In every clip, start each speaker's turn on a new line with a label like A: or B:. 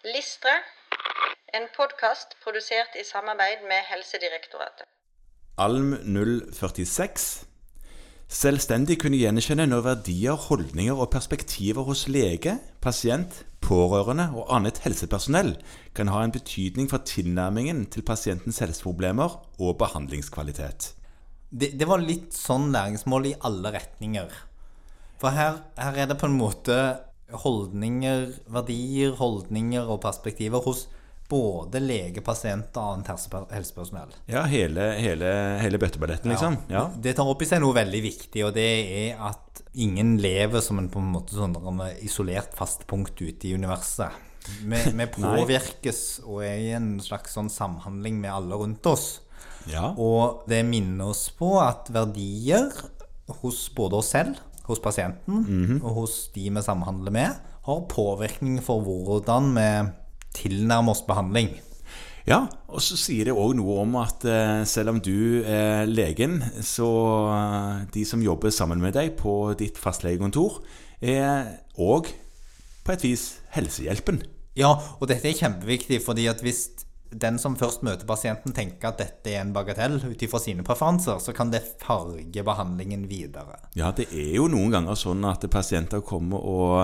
A: Listre, en podkast produsert i samarbeid med Helsedirektoratet.
B: Alm 046. Selvstendig kunne gjenkjenne når verdier, holdninger og perspektiver hos lege, pasient, pårørende og annet helsepersonell kan ha en betydning for tilnærmingen til pasientens helseproblemer og behandlingskvalitet.
C: Det, det var litt sånn læringsmål i alle retninger. For her, her er det på en måte holdninger, verdier, holdninger og perspektiver hos både lege, pasient og annet helsepersonell.
B: Ja, hele, hele, hele bøtteballetten, liksom. Ja.
C: Det tar opp i seg noe veldig viktig, og det er at ingen lever som en på en måte sånn isolert fast punkt ute i universet. Vi, vi påvirkes og er i en slags sånn samhandling med alle rundt oss.
B: ja.
C: Og det minner oss på at verdier hos både oss selv, hos pasienten og hos de vi samhandler med, har påvirkning for hvordan vi tilnærmer oss behandling.
B: Ja, og så sier det òg noe om at eh, selv om du er legen, så eh, de som jobber sammen med deg på ditt fastlegekontor, er òg på et vis helsehjelpen.
C: Ja, og dette er kjempeviktig, fordi at hvis den som først møter pasienten, tenker at dette er en bagatell ut ifra sine preferanser, så kan det farge behandlingen videre.
B: Ja, det er jo noen ganger sånn at pasienter kommer og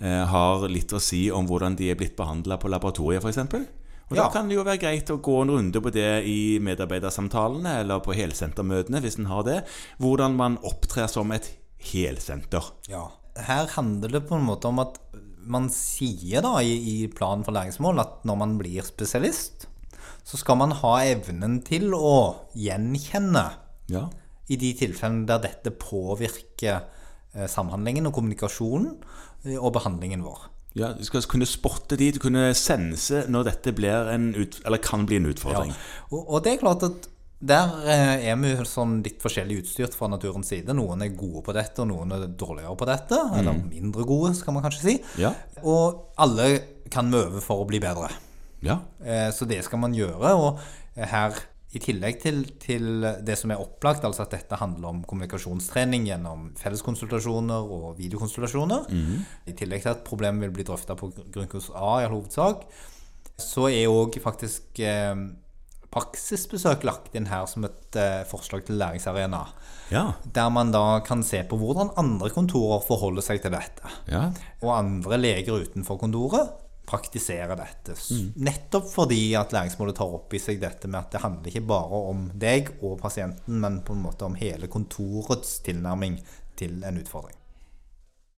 B: eh, har litt å si om hvordan de er blitt behandla på laboratoriet, f.eks. Og
C: Ja.
B: Da kan det jo være greit å gå en runde på det i medarbeidersamtalene eller på helsentermøtene, hvis en har det. Hvordan man opptrer som et helsenter.
C: Ja. Her handler det på en måte om at man sier da i, i planen for læringsmål at når man blir spesialist, så skal man ha evnen til å gjenkjenne
B: Ja.
C: i de tilfellene der dette påvirker eh, samhandlingen og kommunikasjonen eh, og behandlingen vår.
B: Ja, Du skal kunne spotte de, du kunne sense når dette blir en ut, eller kan bli en utfordring.
C: Og, og det er klart at der eh, er vi sånn litt forskjellig utstyrt fra naturens side. Noen er gode på dette, og noen er dårligere på dette. Eller mindre gode, skal man kanskje si.
B: Ja.
C: Og alle kan vi øve for å bli bedre.
B: Ja.
C: Eh, Så det skal man gjøre. Og her, i tillegg til, til det som er opplagt, altså at dette handler om kommunikasjonstrening gjennom felleskonsultasjoner og videokonsultasjoner, i tillegg til at problemet vil bli drøfta på grunnkurs A i hovedsak, så er òg faktisk eh, praksisbesøk lagt inn her som et eh, forslag til læringsarena.
B: Ja.
C: Der man da kan se på hvordan andre kontorer forholder seg til dette
B: ja.
C: og andre leger utenfor kontoret praktiserer dette. Mm. Nettopp fordi at læringsmålet tar opp i seg dette med at det handler ikke bare om deg og pasienten, men på en måte om hele kontorets tilnærming til en utfordring.